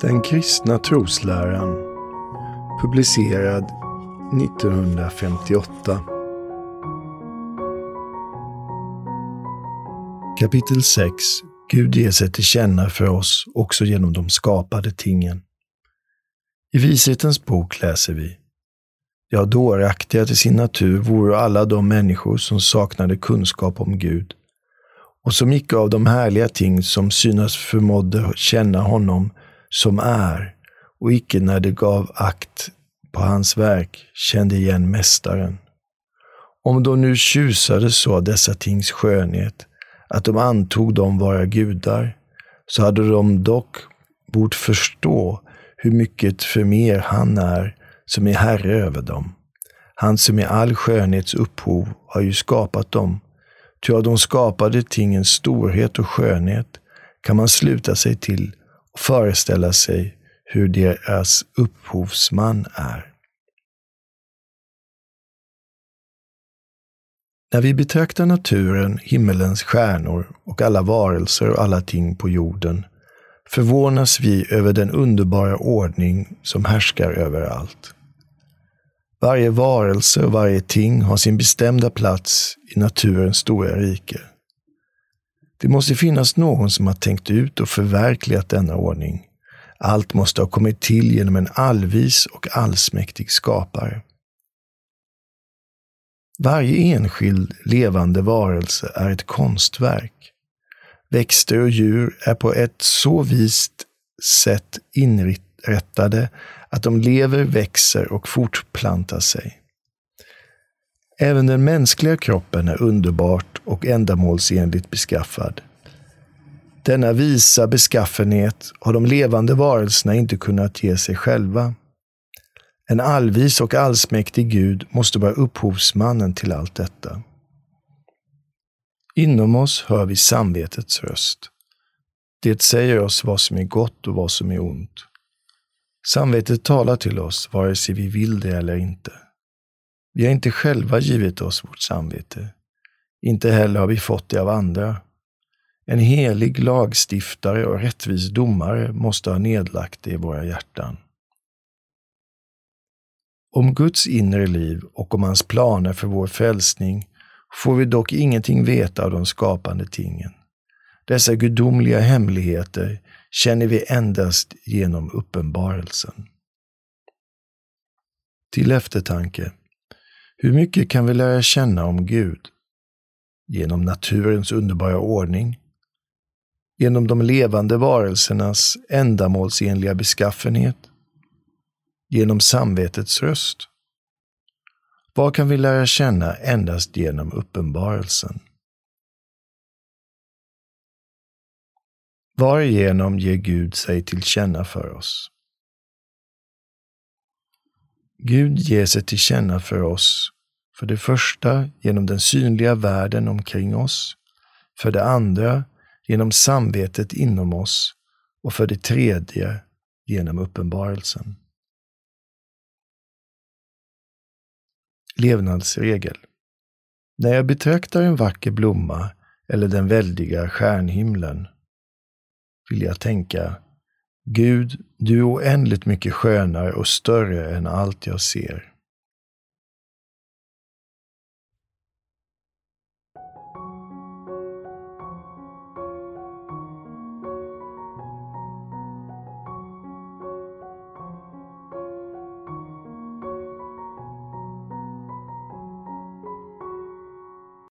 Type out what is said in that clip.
Den kristna trosläran publicerad 1958 Kapitel 6 Gud ger sig till känna för oss också genom de skapade tingen. I Vishetens bok läser vi. Ja, dåraktiga till sin natur vore alla de människor som saknade kunskap om Gud och som icke av de härliga ting som synas förmådde känna honom som är och icke när de gav akt på hans verk kände igen Mästaren. Om de nu tjusade så av dessa tings skönhet att de antog dem vara gudar, så hade de dock bort förstå hur mycket för mer han är som är herre över dem. Han som i all skönhets upphov har ju skapat dem. Ty av de skapade tingens storhet och skönhet kan man sluta sig till föreställa sig hur deras upphovsman är. När vi betraktar naturen, himmelens stjärnor och alla varelser och alla ting på jorden förvånas vi över den underbara ordning som härskar överallt. Varje varelse och varje ting har sin bestämda plats i naturens stora rike. Det måste finnas någon som har tänkt ut och förverkligat denna ordning. Allt måste ha kommit till genom en allvis och allsmäktig skapare. Varje enskild levande varelse är ett konstverk. Växter och djur är på ett så vist sätt inrättade att de lever, växer och fortplantar sig. Även den mänskliga kroppen är underbart och ändamålsenligt beskaffad. Denna visa beskaffenhet har de levande varelserna inte kunnat ge sig själva. En allvis och allsmäktig Gud måste vara upphovsmannen till allt detta. Inom oss hör vi samvetets röst. Det säger oss vad som är gott och vad som är ont. Samvetet talar till oss vare sig vi vill det eller inte. Vi har inte själva givit oss vårt samvete. Inte heller har vi fått det av andra. En helig lagstiftare och rättvis domare måste ha nedlagt det i våra hjärtan. Om Guds inre liv och om hans planer för vår frälsning får vi dock ingenting veta av de skapande tingen. Dessa gudomliga hemligheter känner vi endast genom uppenbarelsen. Till eftertanke. Hur mycket kan vi lära känna om Gud? Genom naturens underbara ordning, genom de levande varelsernas ändamålsenliga beskaffenhet, genom samvetets röst. Vad kan vi lära känna endast genom uppenbarelsen? Varigenom ger Gud sig till känna för oss. Gud ger sig till känna för oss, för det första genom den synliga världen omkring oss, för det andra genom samvetet inom oss och för det tredje genom uppenbarelsen. Levnadsregel. När jag betraktar en vacker blomma eller den väldiga stjärnhimlen vill jag tänka, Gud, du är oändligt mycket skönare och större än allt jag ser.